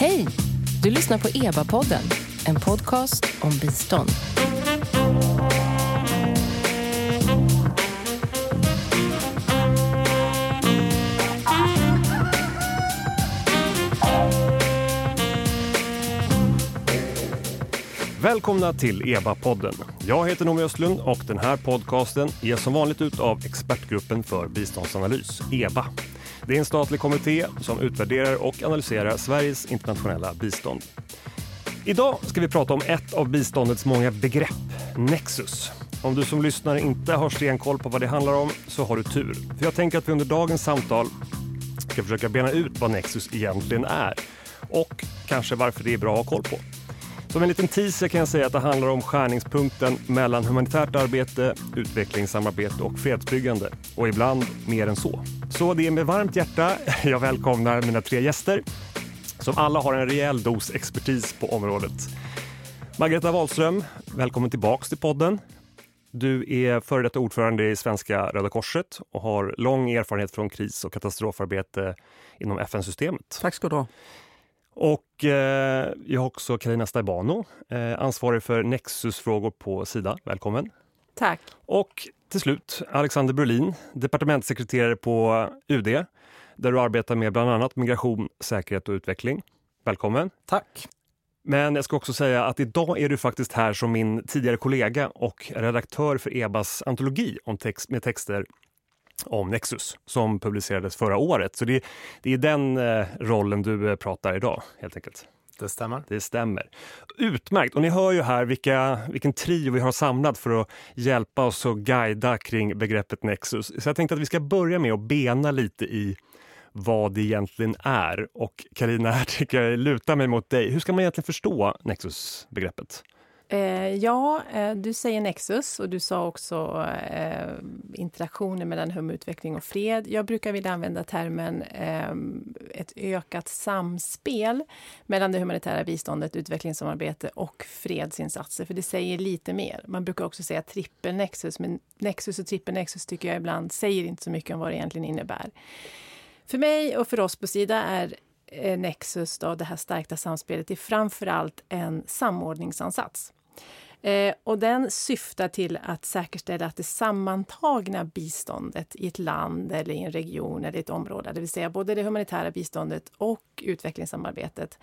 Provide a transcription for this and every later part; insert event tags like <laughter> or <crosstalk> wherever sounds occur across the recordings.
Hej! Du lyssnar på EBA-podden, en podcast om bistånd. Välkomna till EBA-podden. Jag heter Noomi Östlund och den här podcasten ges som vanligt ut av Expertgruppen för biståndsanalys, EBA. Det är en statlig kommitté som utvärderar och analyserar Sveriges internationella bistånd. Idag ska vi prata om ett av biståndets många begrepp, Nexus. Om du som lyssnar inte har stenkoll på vad det handlar om så har du tur. För jag tänker att vi under dagens samtal ska försöka bena ut vad Nexus egentligen är och kanske varför det är bra att ha koll på. Som en liten teaser kan jag säga att det handlar om skärningspunkten mellan humanitärt arbete, utvecklingssamarbete och fredsbyggande. Och ibland mer än så. Så det är med varmt hjärta <laughs> jag välkomnar mina tre gäster som alla har en rejäl dos expertis på området. Margareta Wahlström, välkommen tillbaks till podden. Du är före detta ordförande i Svenska Röda Korset och har lång erfarenhet från kris och katastrofarbete inom FN-systemet. Tack ska du ha. Och eh, jag har också Carina Staibano, eh, ansvarig för Nexus-frågor på Sida. Välkommen! Tack! Och till slut Alexander Brolin, departementssekreterare på UD där du arbetar med bland annat migration, säkerhet och utveckling. Välkommen! Tack! Men jag ska också säga att idag är du faktiskt här som min tidigare kollega och redaktör för EBAs antologi om text, med texter om Nexus som publicerades förra året. Så det, det är den eh, rollen du eh, pratar idag helt enkelt. Det stämmer. Det stämmer. Utmärkt! Och ni hör ju här vilka, vilken trio vi har samlat för att hjälpa oss och guida kring begreppet Nexus. Så jag tänkte att vi ska börja med att bena lite i vad det egentligen är. Och Karina, här tycker jag lutar mig mot dig. Hur ska man egentligen förstå Nexus-begreppet? Eh, ja, eh, du säger Nexus och du sa också eh, interaktioner mellan hum, utveckling och fred. Jag brukar vilja använda termen eh, ett ökat samspel mellan det humanitära biståndet, utvecklingssamarbete och fredsinsatser, för det säger lite mer. Man brukar också säga trippelnexus, men nexus och trippelnexus tycker jag ibland säger inte så mycket om vad det egentligen innebär. För mig och för oss på Sida är eh, Nexus, då, det här stärkta samspelet, är framför allt en samordningsansats. Eh, och den syftar till att säkerställa att det sammantagna biståndet i ett land eller i en region eller ett område, det vill säga både det humanitära biståndet och utvecklingssamarbetet,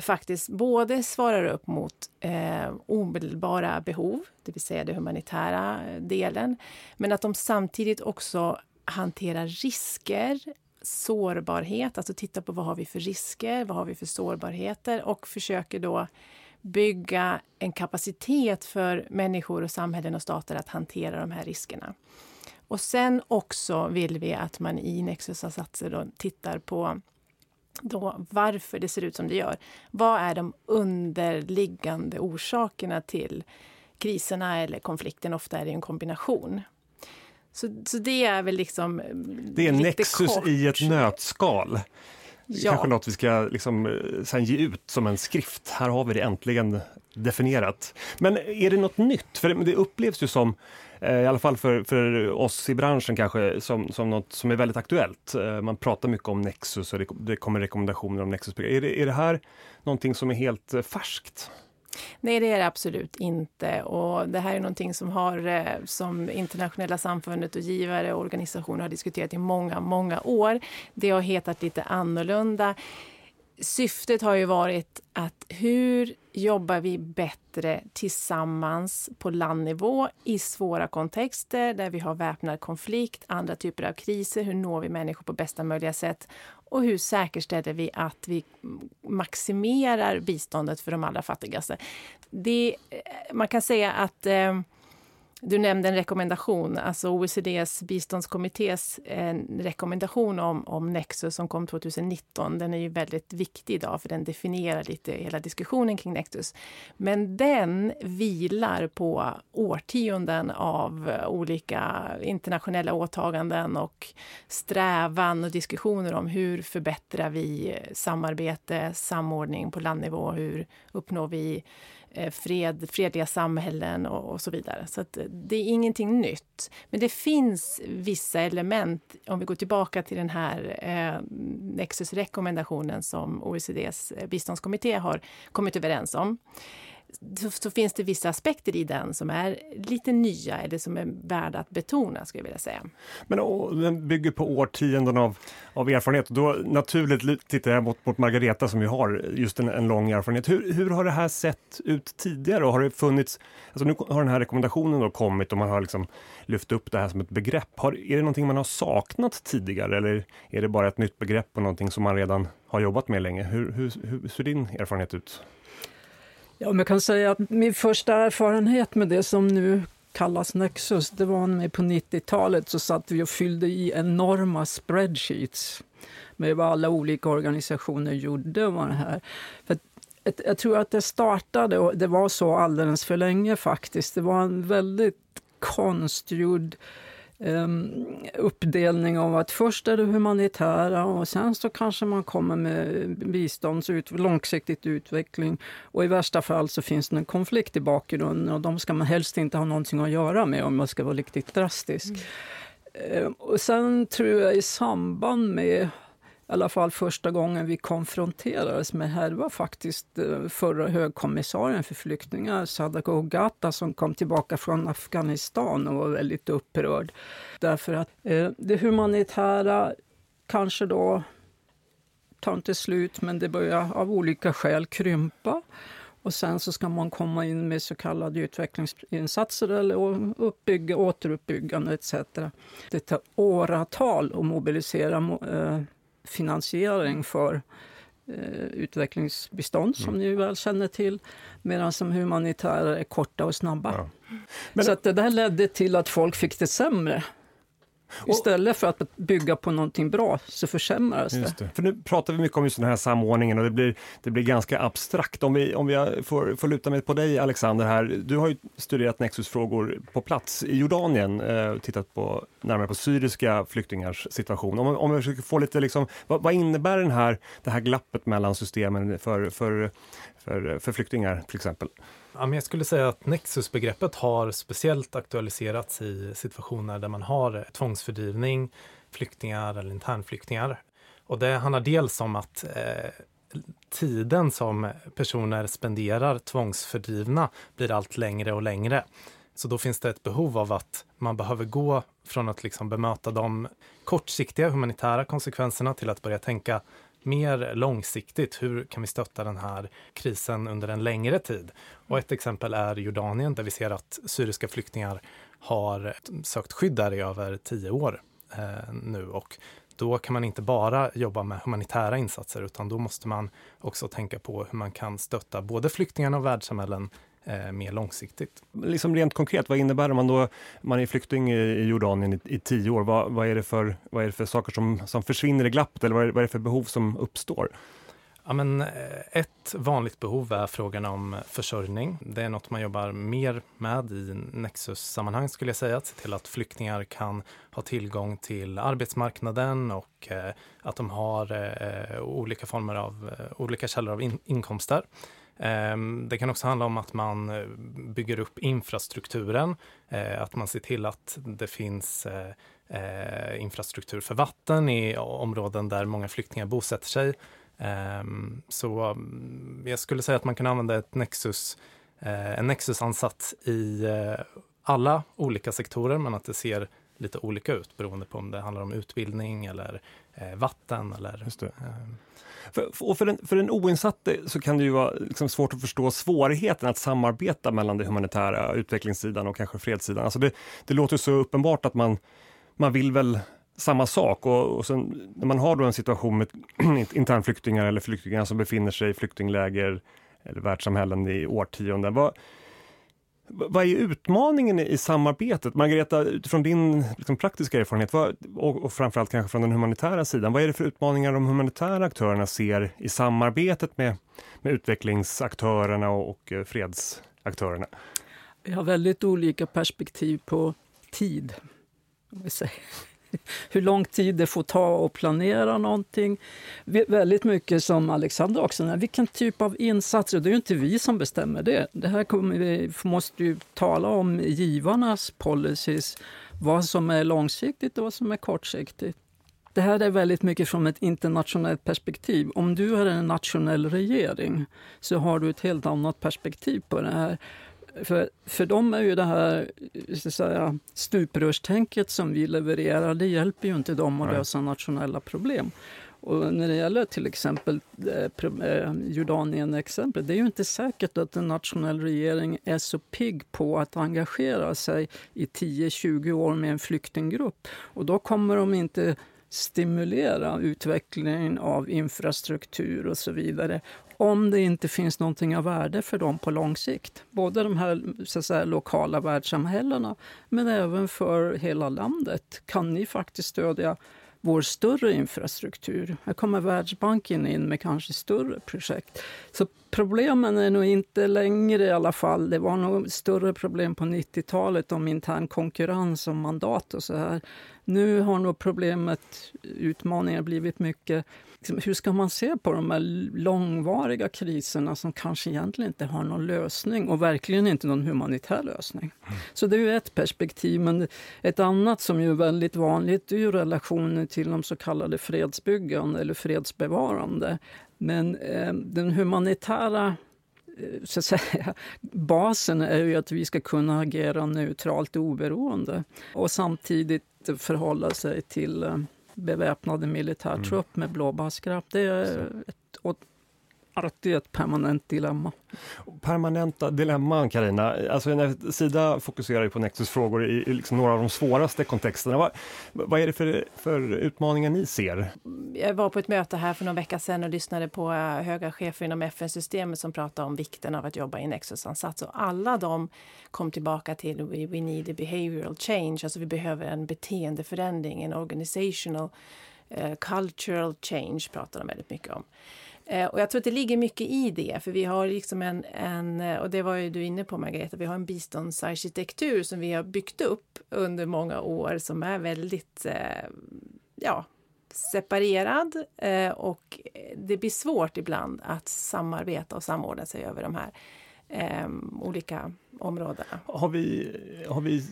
faktiskt både svarar upp mot eh, omedelbara behov, det vill säga den humanitära eh, delen, men att de samtidigt också hanterar risker, sårbarhet, alltså titta på vad har vi för risker, vad har vi för sårbarheter och försöker då bygga en kapacitet för människor och samhällen och stater att hantera de här riskerna. Och sen också vill vi att man i Nexus-satser tittar på då varför det ser ut som det gör. Vad är de underliggande orsakerna till kriserna eller konflikten? Ofta är det en kombination. Så, så det är väl liksom Det är Nexus kort. i ett nötskal. Ja. Kanske något vi ska liksom, eh, sen ge ut som en skrift. Här har vi det äntligen definierat. Men är det något nytt? För det upplevs ju som, eh, i alla fall för, för oss i branschen kanske, som, som något som är väldigt aktuellt. Eh, man pratar mycket om Nexus och det, det kommer rekommendationer om Nexus. Är det, är det här någonting som är helt färskt? Nej, det är det absolut inte. Och det här är någonting som har eh, som internationella samfundet och givare och organisationer har diskuterat i många, många år. Det har hetat lite annorlunda. Syftet har ju varit att hur jobbar vi bättre tillsammans på landnivå i svåra kontexter där vi har väpnad konflikt, andra typer av kriser. Hur når vi människor på bästa möjliga sätt? Och hur säkerställer vi att vi maximerar biståndet för de allra fattigaste? Det, eh, man kan säga att eh, du nämnde en rekommendation, alltså OECDs biståndskommittés eh, rekommendation om, om Nexus som kom 2019. Den är ju väldigt viktig idag för den definierar lite hela diskussionen kring Nexus. Men den vilar på årtionden av olika internationella åtaganden och strävan och diskussioner om hur förbättrar vi samarbete, samordning på landnivå, hur uppnår vi eh, fred, fredliga samhällen och, och så vidare. Så eh, det är ingenting nytt. Men det finns vissa element, om vi går tillbaka till den här eh, Nexus-rekommendationen som OECDs biståndskommitté har kommit överens om så, så, finns det vissa aspekter i den som är lite nya eller som är värda att betona, skulle jag vilja säga. Men och, den bygger på årtionden av, av erfarenhet. Då naturligt tittar jag mot, mot Margareta som ju har just en, en lång erfarenhet. Hur, hur har det här sett ut tidigare? Har det funnits, alltså nu har den här rekommendationen då kommit och man har liksom lyft upp det här som ett begrepp. Har, är det någonting man har saknat tidigare eller är det bara ett nytt begrepp och någonting som man redan har jobbat med länge? Hur, hur, hur ser din erfarenhet ut? Ja, men jag kan säga att min första erfarenhet med det som nu kallas Nexus, det var när på 90-talet så satt vi och fyllde i enorma spreadsheets med vad alla olika organisationer gjorde. Var det här. För jag tror att det startade, och det var så alldeles för länge faktiskt. Det var en väldigt konstgjord uppdelning av att först är det humanitära och sen så kanske man kommer med bistånds ut, långsiktigt utveckling och i värsta fall så finns det en konflikt i bakgrunden och de ska man helst inte ha någonting att göra med om man ska vara riktigt drastisk. Mm. Um, och sen tror jag i samband med i alla fall första gången vi konfronterades med det här var faktiskt eh, förra högkommissarien för flyktingar, Sadako Ogata, som kom tillbaka från Afghanistan och var väldigt upprörd. Därför att eh, det humanitära kanske då tar inte slut, men det börjar av olika skäl krympa. Och sen så ska man komma in med så kallade utvecklingsinsatser eller uppbygga, återuppbyggande etc. Det tar åratal att mobilisera eh, finansiering för eh, utvecklingsbistånd, som mm. ni väl känner till, medan som humanitära är korta och snabba. Ja. Men, så att det där ledde till att folk fick det sämre. Istället för att bygga på någonting bra så försämras det. det. För nu pratar vi mycket om just den här samordningen och det blir, det blir ganska abstrakt. Om vi, om vi får, får luta mig på dig Alexander här. Du har ju studerat Nexus-frågor på plats i Jordanien, eh, tittat på, närmare på syriska flyktingars situation. Om, om vi försöker få lite, liksom, vad, vad, innebär den här, det här glappet mellan systemen för, för, för, för flyktingar till exempel? Ja, men jag skulle säga att nexusbegreppet har speciellt aktualiserats i situationer där man har tvångsfördrivning, flyktingar eller internflyktingar. Och det handlar dels om att eh, tiden som personer spenderar tvångsfördrivna blir allt längre och längre. Så då finns det ett behov av att man behöver gå från att liksom bemöta de kortsiktiga humanitära konsekvenserna till att börja tänka mer långsiktigt, hur kan vi stötta den här krisen under en längre tid? Och ett exempel är Jordanien där vi ser att syriska flyktingar har sökt skydd där i över tio år eh, nu och då kan man inte bara jobba med humanitära insatser utan då måste man också tänka på hur man kan stötta både flyktingarna och världssamhällen eh, mer långsiktigt. Liksom rent konkret, vad innebär det man då man är flykting i Jordanien i, i tio år? Vad, vad, är det för, vad är det för saker som, som försvinner i glappet eller vad är, vad är det för behov som uppstår? Ja, men eh, ett vanligt behov är frågan om försörjning. Det är något man jobbar mer med i Nexus-sammanhang skulle jag säga. Att se till att flyktingar kan ha tillgång till arbetsmarknaden och eh, att de har eh, olika former av olika källor av in inkomster. Ehm, det kan också handla om att man eh, bygger upp infrastrukturen, eh, att man ser till att det finns eh, infrastruktur för vatten i områden där många flyktingar bosätter sig. Ehm, så mm, jag skulle säga att man kan använda ett Nexus, en nexusansats i alla olika sektorer, men att det ser lite olika ut beroende på om det handlar om utbildning eller vatten eller ehm, för, och för, den, för den oinsatte så kan det ju vara liksom svårt att förstå svårigheten att samarbeta mellan det humanitära utvecklingssidan och kanske fredssidan. Alltså det, det låter så uppenbart att man, man vill väl samma sak och, och sen, när man har då en situation med <clears throat> internflyktingar eller flyktingar som befinner sig i flyktingläger eller världssamhällen i årtionden. Vad, vad är utmaningen i samarbetet? Margareta, utifrån din liksom, praktiska erfarenhet vad, och, och framförallt kanske från den humanitära sidan, vad är det för utmaningar de humanitära aktörerna ser i samarbetet med, med utvecklingsaktörerna och, och eh, fredsaktörerna? Vi har väldigt olika perspektiv på tid. <laughs> hur lång tid det får ta att planera någonting. Väldigt mycket som Alexander också, vilken typ av insatser, det är ju inte vi som bestämmer det. Det här kommer vi, måste ju tala om givarnas policies, vad som är långsiktigt och vad som är kortsiktigt. Det här är väldigt mycket från ett internationellt perspektiv. Om du är en nationell regering så har du ett helt annat perspektiv på det här. För, för dem är ju det här så säga, stuprörstänket som vi levererar, det hjälper ju inte dem att lösa nationella problem. Och när det gäller till exempel eh, eh, Jordanien, exempel, det är ju inte säkert att en nationell regering är så pigg på att engagera sig i 10-20 år med en flyktinggrupp. Och då kommer de inte stimulera utvecklingen av infrastruktur och så vidare om det inte finns någonting av värde för dem på lång sikt. Både de här så säga, lokala världssamhällena men även för hela landet. Kan ni faktiskt stödja vår större infrastruktur. Här kommer Världsbanken in med kanske större projekt. Så problemen är nog inte längre i alla fall. Det var nog större problem på 90-talet om intern konkurrens om mandat och så här. Nu har nog problemet, utmaningen blivit mycket Liksom, hur ska man se på de här långvariga kriserna som kanske egentligen inte har någon lösning och verkligen inte någon humanitär lösning? Mm. Så det är ju ett perspektiv. Men ett annat som är väldigt vanligt är ju relationen till de så kallade fredsbyggande eller fredsbevarande. Men eh, den humanitära eh, så att säga, <laughs> basen är ju att vi ska kunna agera neutralt och oberoende och samtidigt förhålla sig till eh, beväpnade militärtrupp mm. med blåbärskraft. Det är ett, alltid ett permanent dilemma. Permanenta dilemman, Karina. Alltså, när Sida fokuserar ju på Nexus-frågor i, i liksom några av de svåraste kontexterna. Vad, vad är det för, för utmaningar ni ser? Jag var på ett möte här för någon vecka sedan och lyssnade på eh, höga chefer inom FN-systemet som pratade om vikten av att jobba i Nexus-ansats. Och alla de kom tillbaka till we, we need a behavioral change, alltså vi behöver en beteendeförändring, en organizational uh, cultural change pratar de väldigt mycket om. Eh, och jag tror att det ligger mycket i det, för vi har liksom en, en eh, och det var ju du inne på Margareta, vi har en biståndsarkitektur som vi har byggt upp under många år som är väldigt, eh, ja, separerad eh, och det blir svårt ibland att samarbeta och samordna sig över de här Ehm, olika områdena. Har vi, har vi,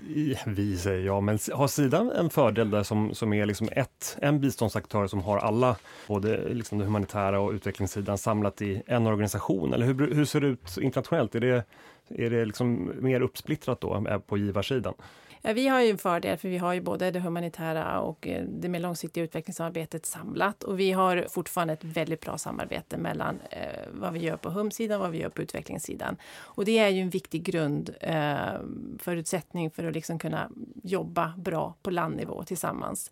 vi säger jag, men har sidan en fördel där som, som är liksom ett, en biståndsaktör som har alla, både liksom det humanitära och utvecklingssidan samlat i en organisation? Eller hur, hur ser det ut internationellt? Är det, är det liksom mer uppsplittrat då eh, på givarsidan? Ja, vi har ju en fördel, för vi har ju både det humanitära och eh, det mer långsiktiga utvecklingssamarbetet samlat. Och vi har fortfarande ett väldigt bra samarbete mellan eh, vad vi gör på HUM-sidan och vad vi gör på utvecklingssidan. Och det är ju en viktig grund, eh, förutsättning för att liksom kunna jobba bra på landnivå tillsammans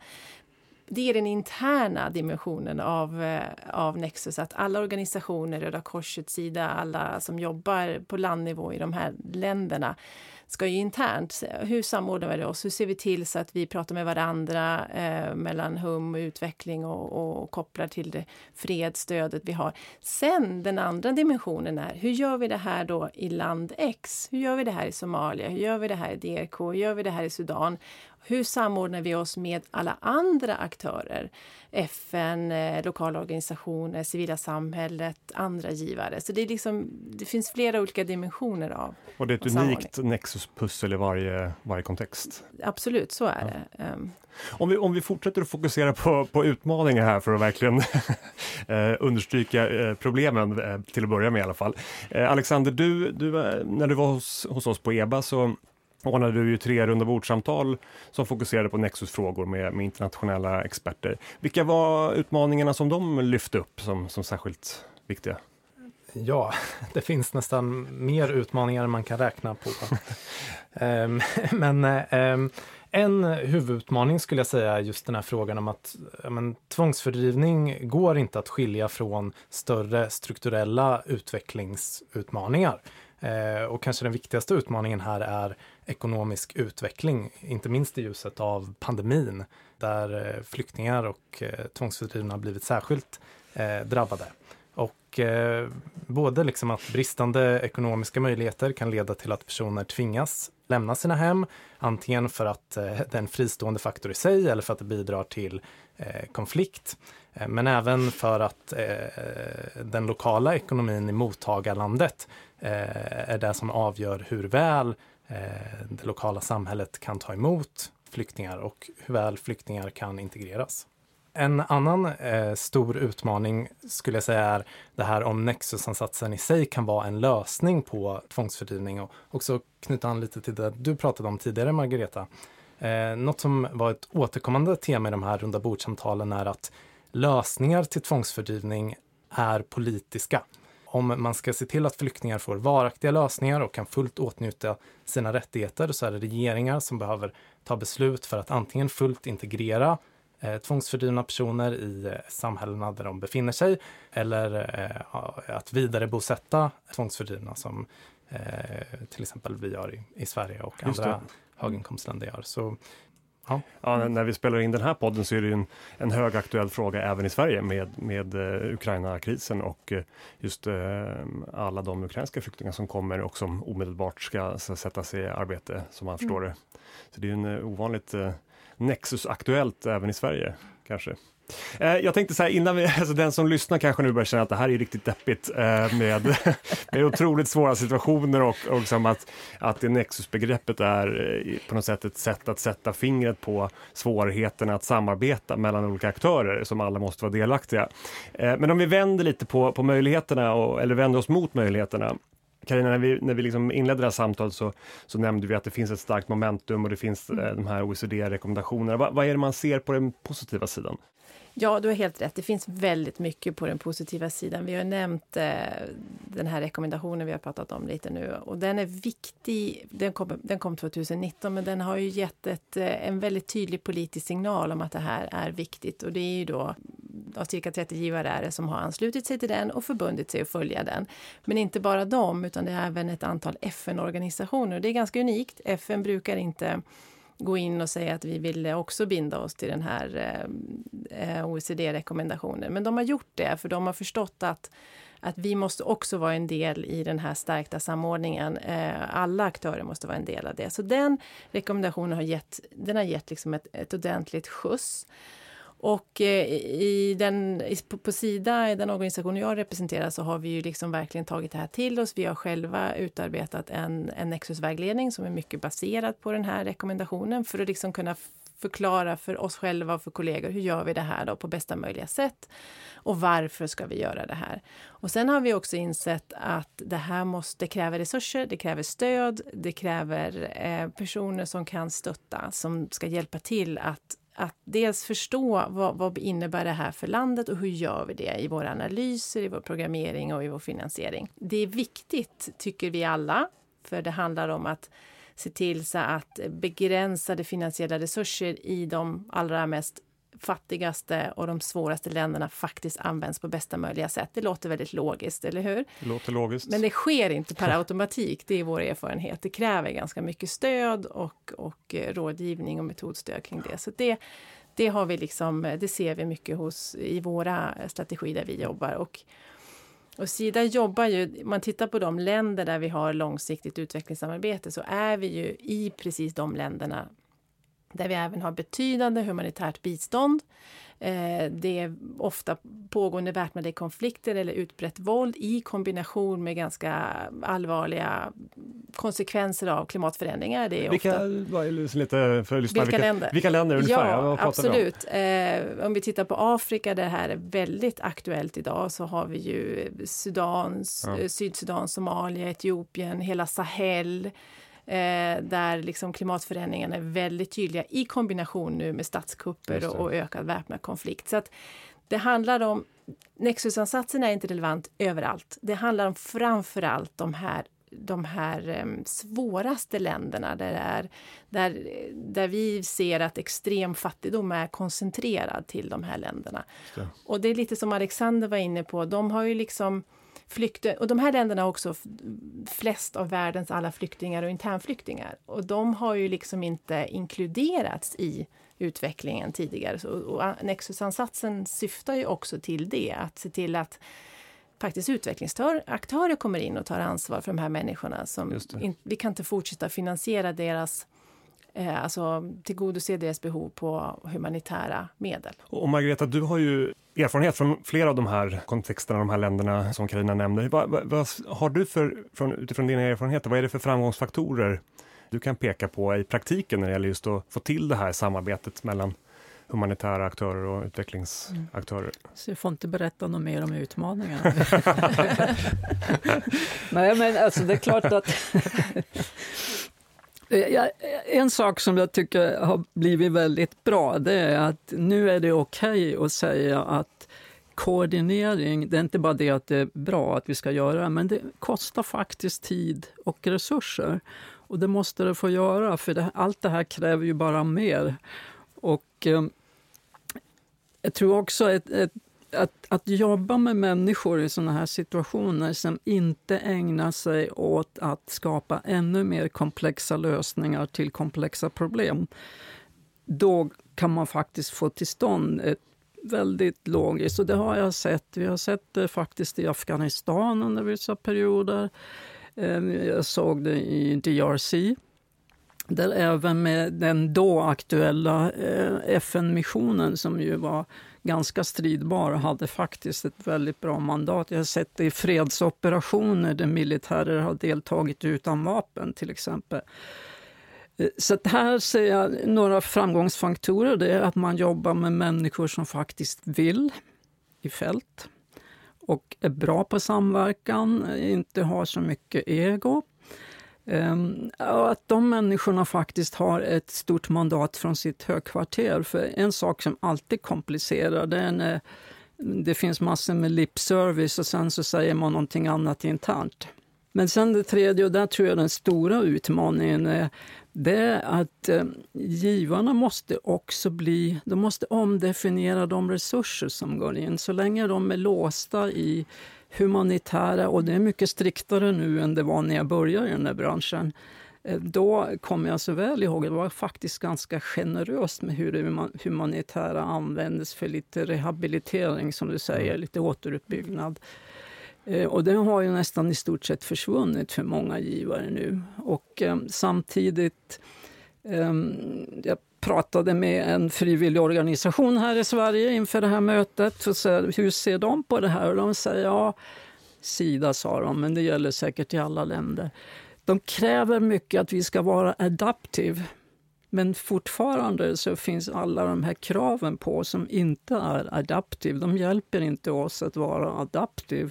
det är den interna dimensionen av, eh, av Nexus, att alla organisationer, Röda Korsets sida, alla som jobbar på landnivå i de här länderna ska ju internt, hur samordnar vi oss? Hur ser vi till så att vi pratar med varandra eh, mellan hum och utveckling och, och kopplar till det fredsstödet vi har. Sen den andra dimensionen är, hur gör vi det här då i land X? Hur gör vi det här i Somalia? Hur gör vi det här i DRK? Hur gör vi det här i Sudan? Hur samordnar vi oss med alla andra aktörer? FN, eh, lokala organisationer, civila samhället, andra givare. Så det, är liksom, det finns flera olika dimensioner av Och det är ett unikt Nexus-pussel i varje, varje kontext? Absolut, så är ja. det. Um. Om vi, om vi fortsätter att fokusera på, på utmaningar här för att verkligen <laughs> eh, understryka eh, problemen till att börja med i alla fall. Alexander, du, du, när du var hos, hos oss på EBA så ordnade du ju tre runda bordsamtal som fokuserade på Nexus-frågor med, med, internationella experter. Vilka var utmaningarna som de lyfte upp som, som särskilt viktiga? Ja, <laughs> det finns nästan mer utmaningar än man kan räkna på. um, <laughs> <laughs> men um, en huvudutmaning skulle jag säga är just den här frågan om att men, tvångsfördrivning går inte att skilja från större strukturella utvecklingsutmaningar. Eh, och kanske den viktigaste utmaningen här är ekonomisk utveckling, inte minst i ljuset av pandemin där eh, flyktingar och eh, tvångsfördrivna blivit särskilt eh, drabbade. Och både liksom att bristande ekonomiska möjligheter kan leda till att personer tvingas lämna sina hem, antingen för att det är en fristående faktor i sig eller för att det bidrar till konflikt. Men även för att den lokala ekonomin i mottagarlandet är det som avgör hur väl Eh, det lokala samhället kan ta emot flyktingar och hur väl flyktingar kan integreras. En annan eh, stor utmaning skulle jag säga är det här om Nexus-ansatsen i sig kan vara en lösning på tvångsfördrivning och också knyta an lite till det du pratade om tidigare, Margareta. Eh, något som var ett återkommande tema i de här runda bordsamtalen är att lösningar till tvångsfördrivning är politiska. Om man ska se till att flyktingar får varaktiga lösningar och kan fullt åtnjuta sina rättigheter så är det regeringar som behöver ta beslut för att antingen fullt integrera eh, tvångsfördrivna personer i eh, samhällena där de befinner sig eller eh, att vidarebosätta tvångsfördrivna som eh, till exempel vi gör i, i Sverige och andra höginkomstländer gör. Så Ja. ja. när vi spelar in den här podden så är det en, en högaktuell fråga även i Sverige med, med uh, Ukraina-krisen och uh, just uh, alla de ukrainska flyktingar som kommer och som omedelbart ska, ska sätta sig i arbete, som man förstår mm. det. Så det är en ovanligt Nexus-aktuellt även i Sverige, kanske. Eh, jag tänkte så här innan vi, <laughs> alltså den som lyssnar kanske nu börjar känna att det här är riktigt deppigt eh, med, <laughs> med otroligt svåra situationer och, och liksom att, att det nexusbegreppet är eh, på något sätt ett sätt att sätta fingret på svårigheterna att samarbeta mellan olika aktörer som alla måste vara delaktiga. Men om vi vänder lite på, på möjligheterna, och, eller vänder oss mot möjligheterna Carina, när vi, när vi liksom inledde det här samtalet så, så nämnde vi att det finns ett starkt momentum och det finns eh, de här OECD-rekommendationerna. Va, vad är det man ser på den positiva sidan? Ja, du har helt rätt. Det finns väldigt mycket på den positiva sidan. Vi har nämnt eh, den här rekommendationen vi har pratat om lite nu och den är viktig. Den kom, den kom 2019 men den har ju gett ett, eh, en väldigt tydlig politisk signal om att det här är viktigt och det är ju då av cirka 30 givare är det som har anslutit sig till den och förbundit sig att följa den. Men inte bara dem, utan det är även ett antal FN-organisationer. Det är ganska unikt. FN brukar inte gå in och säga att vi vill också binda oss till den här eh, eh OECD-rekommendationen. Men de har gjort det, för de har förstått att att vi måste också vara en del i den här stärkta samordningen. Eh, alla aktörer måste vara en del av det. Så den rekommendationen har gett, den har gett liksom ett, ett ordentligt skjuts. Och eh, i den, på Sida, i den organisation jag representerar, så har vi ju liksom verkligen tagit det här till oss. Vi har själva utarbetat en, en Nexus-vägledning som är mycket baserad på den här rekommendationen för att liksom kunna förklara för oss själva och för kollegor hur gör vi det här då på bästa möjliga sätt och varför ska vi göra det här? Och sen har vi också insett att det här måste kräva resurser, det kräver stöd, det kräver eh, personer som kan stötta, som ska hjälpa till att att dels förstå vad, vad innebär det här för landet och hur gör vi det i våra analyser, i vår programmering och i vår finansiering. Det är viktigt, tycker vi alla, för det handlar om att se till så att begränsade finansiella resurser i de allra mest fattigaste och de svåraste länderna faktiskt används på bästa möjliga sätt. Det låter väldigt logiskt, eller hur? Det låter logiskt. Men det sker inte per automatik, det är vår erfarenhet. Det kräver ganska mycket stöd och, och eh, rådgivning och metodstöd kring det. Så det, det, har vi liksom, det ser vi mycket hos, i våra strategier där vi jobbar. Och, och Sida jobbar ju, om man tittar på de länder där vi har långsiktigt utvecklingssamarbete så är vi ju i precis de länderna där vi även har betydande humanitärt bistånd. Eh, det är ofta pågående väpnade konflikter eller utbrett våld i kombination med ganska allvarliga konsekvenser av klimatförändringar. Det är vilka, ofta... lite för vilka, vilka, länder? Vilka länder ungefär? Ja, absolut. Om? Eh, om vi tittar på Afrika, där det här är väldigt aktuellt idag, så har vi ju Sudan, ja. Sydsudan, Somalia, Etiopien, hela Sahel eh, där liksom klimatförändringarna är väldigt tydliga i kombination nu med statskupper och, och ökad väpnad konflikt. Så att det handlar om Nexusansatsen är inte relevant överallt. Det handlar om framför allt de här de här um, svåraste länderna där, är, där, där vi ser att extrem fattigdom är koncentrerad till de här länderna. Det. Och det är lite som Alexander var inne på, de har ju liksom flykte, och de här länderna har också flest av världens alla flyktingar och internflyktingar. Och de har ju liksom inte inkluderats i utvecklingen tidigare. Så, och Nexusansatsen syftar ju också till det, att se till att faktiskt utvecklingsaktörer kommer in och tar ansvar för de här människorna. Som in, vi kan inte fortsätta finansiera deras eh, alltså tillgodose deras behov på humanitära medel. Och Margareta, du har ju erfarenhet från flera av de här kontexterna, de här länderna som Karina nämner. Vad, vad, vad, har du för, från, utifrån dina erfarenheter, vad är det för framgångsfaktorer du kan peka på i praktiken när det gäller just att få till det här samarbetet mellan humanitära aktörer och utvecklingsaktörer. Mm. Så jag får inte berätta något mer om utmaningarna. <laughs> <laughs> Nej, men alltså det är klart att Eh, eh, en sak som jag tycker har blivit väldigt bra, det är att nu är det okej okay att säga att koordinering, det är inte bara det att det är bra att vi ska göra, men det kostar faktiskt tid och resurser. Och det måste det få göra, för det, allt det här kräver ju bara mer. Och eh, jag tror också ett, ett, att, att jobba med människor i såna här situationer som inte ägnar sig åt att skapa ännu mer komplexa lösningar till komplexa problem. Då kan man faktiskt få till stånd ett väldigt logiskt, och det har jag sett. Vi har sett det faktiskt i Afghanistan under vissa perioder. Ehm, jag såg det i DRC där även med den då aktuella eh, FN-missionen som ju var ganska stridbar och hade faktiskt ett väldigt bra mandat. Jag har sett det i fredsoperationer där militärer har deltagit utan vapen till exempel. Eh, så här ser jag några framgångsfaktorer. Det är att man jobbar med människor som faktiskt vill i fält och är bra på samverkan, inte har så mycket ego. Um, att de människorna faktiskt har ett stort mandat från sitt högkvarter. För en sak som alltid komplicerar det är när det finns massor med lip service och sen så säger man någonting annat internt. Men sen det tredje, och där tror jag den stora utmaningen är, det är att eh, givarna måste också bli, de måste omdefiniera de resurser som går in. Så länge de är låsta i humanitära, och det är mycket striktare nu än det var när jag började i den här branschen. Eh, då kommer jag så väl ihåg, det var faktiskt ganska generöst med hur det humanitära användes för lite rehabilitering, som du säger, mm. lite återuppbyggnad. Eh, och det har ju nästan i stort sett försvunnit för många givare nu. Och eh, samtidigt, eh, jag pratade med en frivillig organisation här i Sverige inför det här mötet. Och så, hur ser de på det här? Och de säger ja, Sida sa de, men det gäller säkert i alla länder. De kräver mycket att vi ska vara adaptive. Men fortfarande så finns alla de här kraven på som inte är adaptive. De hjälper inte oss att vara adaptive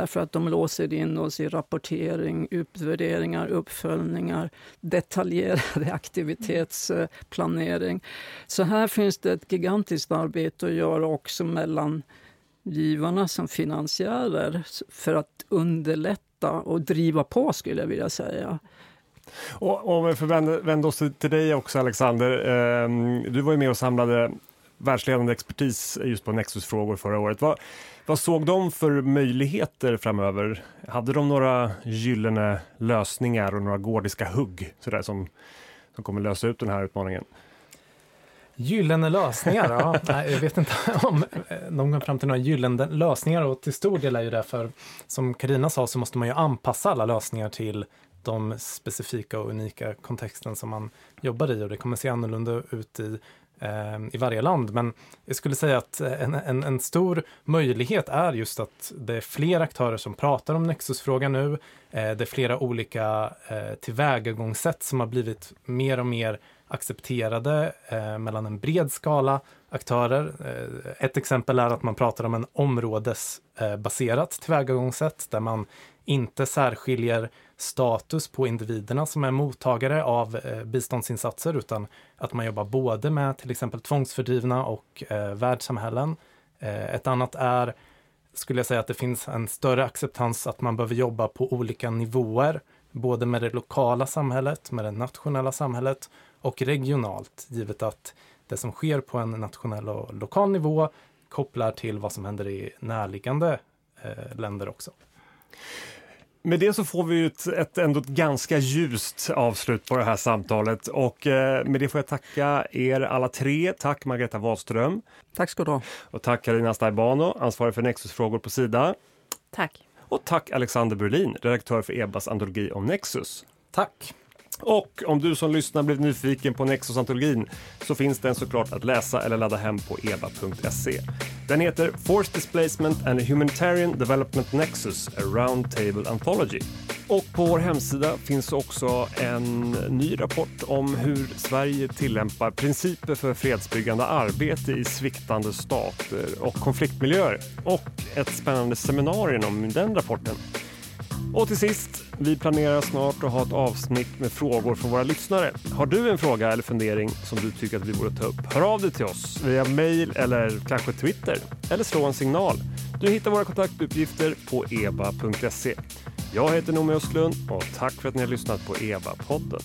därför att de låser in oss i rapportering, utvärderingar, uppföljningar, detaljerade <laughs> aktivitetsplanering. Så här finns det ett gigantiskt arbete att göra också mellan givarna som finansiärer för att underlätta och driva på, skulle jag vilja säga. Och om vi vänder oss till dig också, Alexander. Ehm, du var ju med och samlade världsledande expertis just på Nexus-frågor förra året. Vad, vad såg de för möjligheter framöver? Hade de några gyllene lösningar och några gordiska hugg sådär, som, som kommer lösa ut den här utmaningen? Gyllene lösningar? ja, <laughs> nej, jag vet inte <laughs> om de kom fram till några gyllene lösningar och till stor del är ju därför, som Karina sa, så måste man ju anpassa alla lösningar till de specifika och unika kontexten som man jobbar i och det kommer se annorlunda ut i Eh, Ehm, i varje land. Men jag skulle säga att eh, en, en, en, stor möjlighet är just att det är fler aktörer som pratar om Nexus-frågan nu. Eh, det är flera olika eh, tillvägagångssätt som har blivit mer och mer accepterade mellan en bred skala aktörer. Ett exempel är att man pratar om en områdesbaserat tillvägagångssätt där man inte särskiljer status på individerna som är mottagare av eh, biståndsinsatser utan att man jobbar både med till exempel tvångsfördrivna och eh, världssamhällen. Eh, ett annat är, skulle jag säga, att det finns en större acceptans att man behöver jobba på olika nivåer, både med det lokala samhället, med det nationella samhället och regionalt, givet att det som sker på en nationell och lokal nivå kopplar till vad som händer i närliggande eh, länder också. Med det så får vi ett, ett, ändå ett ganska ljust avslut på det här samtalet och eh, med det får jag tacka er alla tre. Tack Margareta Wahlström. Tack ska du ha. Och tack Karina Staibano, ansvarig för Nexusfrågor på Sida. Tack. Och tack Alexander Berlin, redaktör för EBAs antologi om Nexus. Tack! Och om du som lyssnar blivit nyfiken på Nexus-antologin så finns den såklart att läsa eller ladda hem på eva.se. Den heter Force Displacement and a Humanitarian Development Nexus, a Round Table Anthology. Och på vår hemsida finns också en ny rapport om hur Sverige tillämpar principer för fredsbyggande arbete i sviktande stater och konfliktmiljöer. Och ett spännande seminarium om den rapporten. Och till sist, vi planerar snart att ha ett avsnitt med frågor från våra lyssnare. Har du en fråga eller fundering som du tycker att vi borde ta upp? Hör av dig till oss via mail eller kanske Twitter. Eller slå en signal. Du hittar våra kontaktuppgifter på eba.se. Jag heter Noomi Östlund och tack för att ni har lyssnat på EBA-podden.